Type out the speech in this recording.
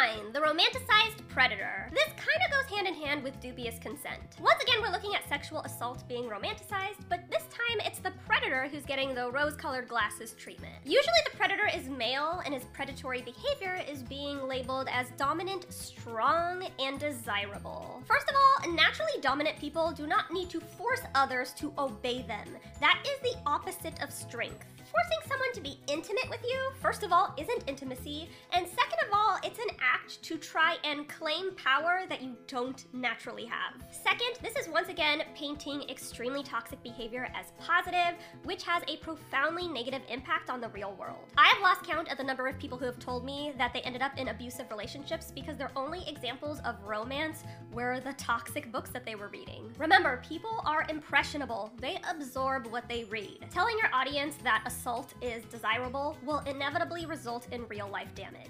9. The romanticized predator. This kind of goes hand in hand with dubious consent. Once again, we're looking at sexual assault being romanticized, but this time it's the predator who's getting the rose-colored glasses treatment. Usually the predator is male and his predatory behavior is being labeled as dominant, strong, and desirable. First of all, naturally dominant people do not need to force others to obey them. That is the opposite of strength. Forcing someone to be intimate with you, first of all, isn't intimacy, and second of all, it's an act to try and claim power that you don't naturally have. Second, this is once again painting extremely toxic behavior as positive, which has a profoundly negative impact on the real world. I have lost count of the number of people who have told me that they ended up in abusive relationships because their only examples of romance were the toxic books that they were reading. Remember, people are impressionable. They absorb what they read. Telling your audience that assault is desirable will inevitably result in real life damage.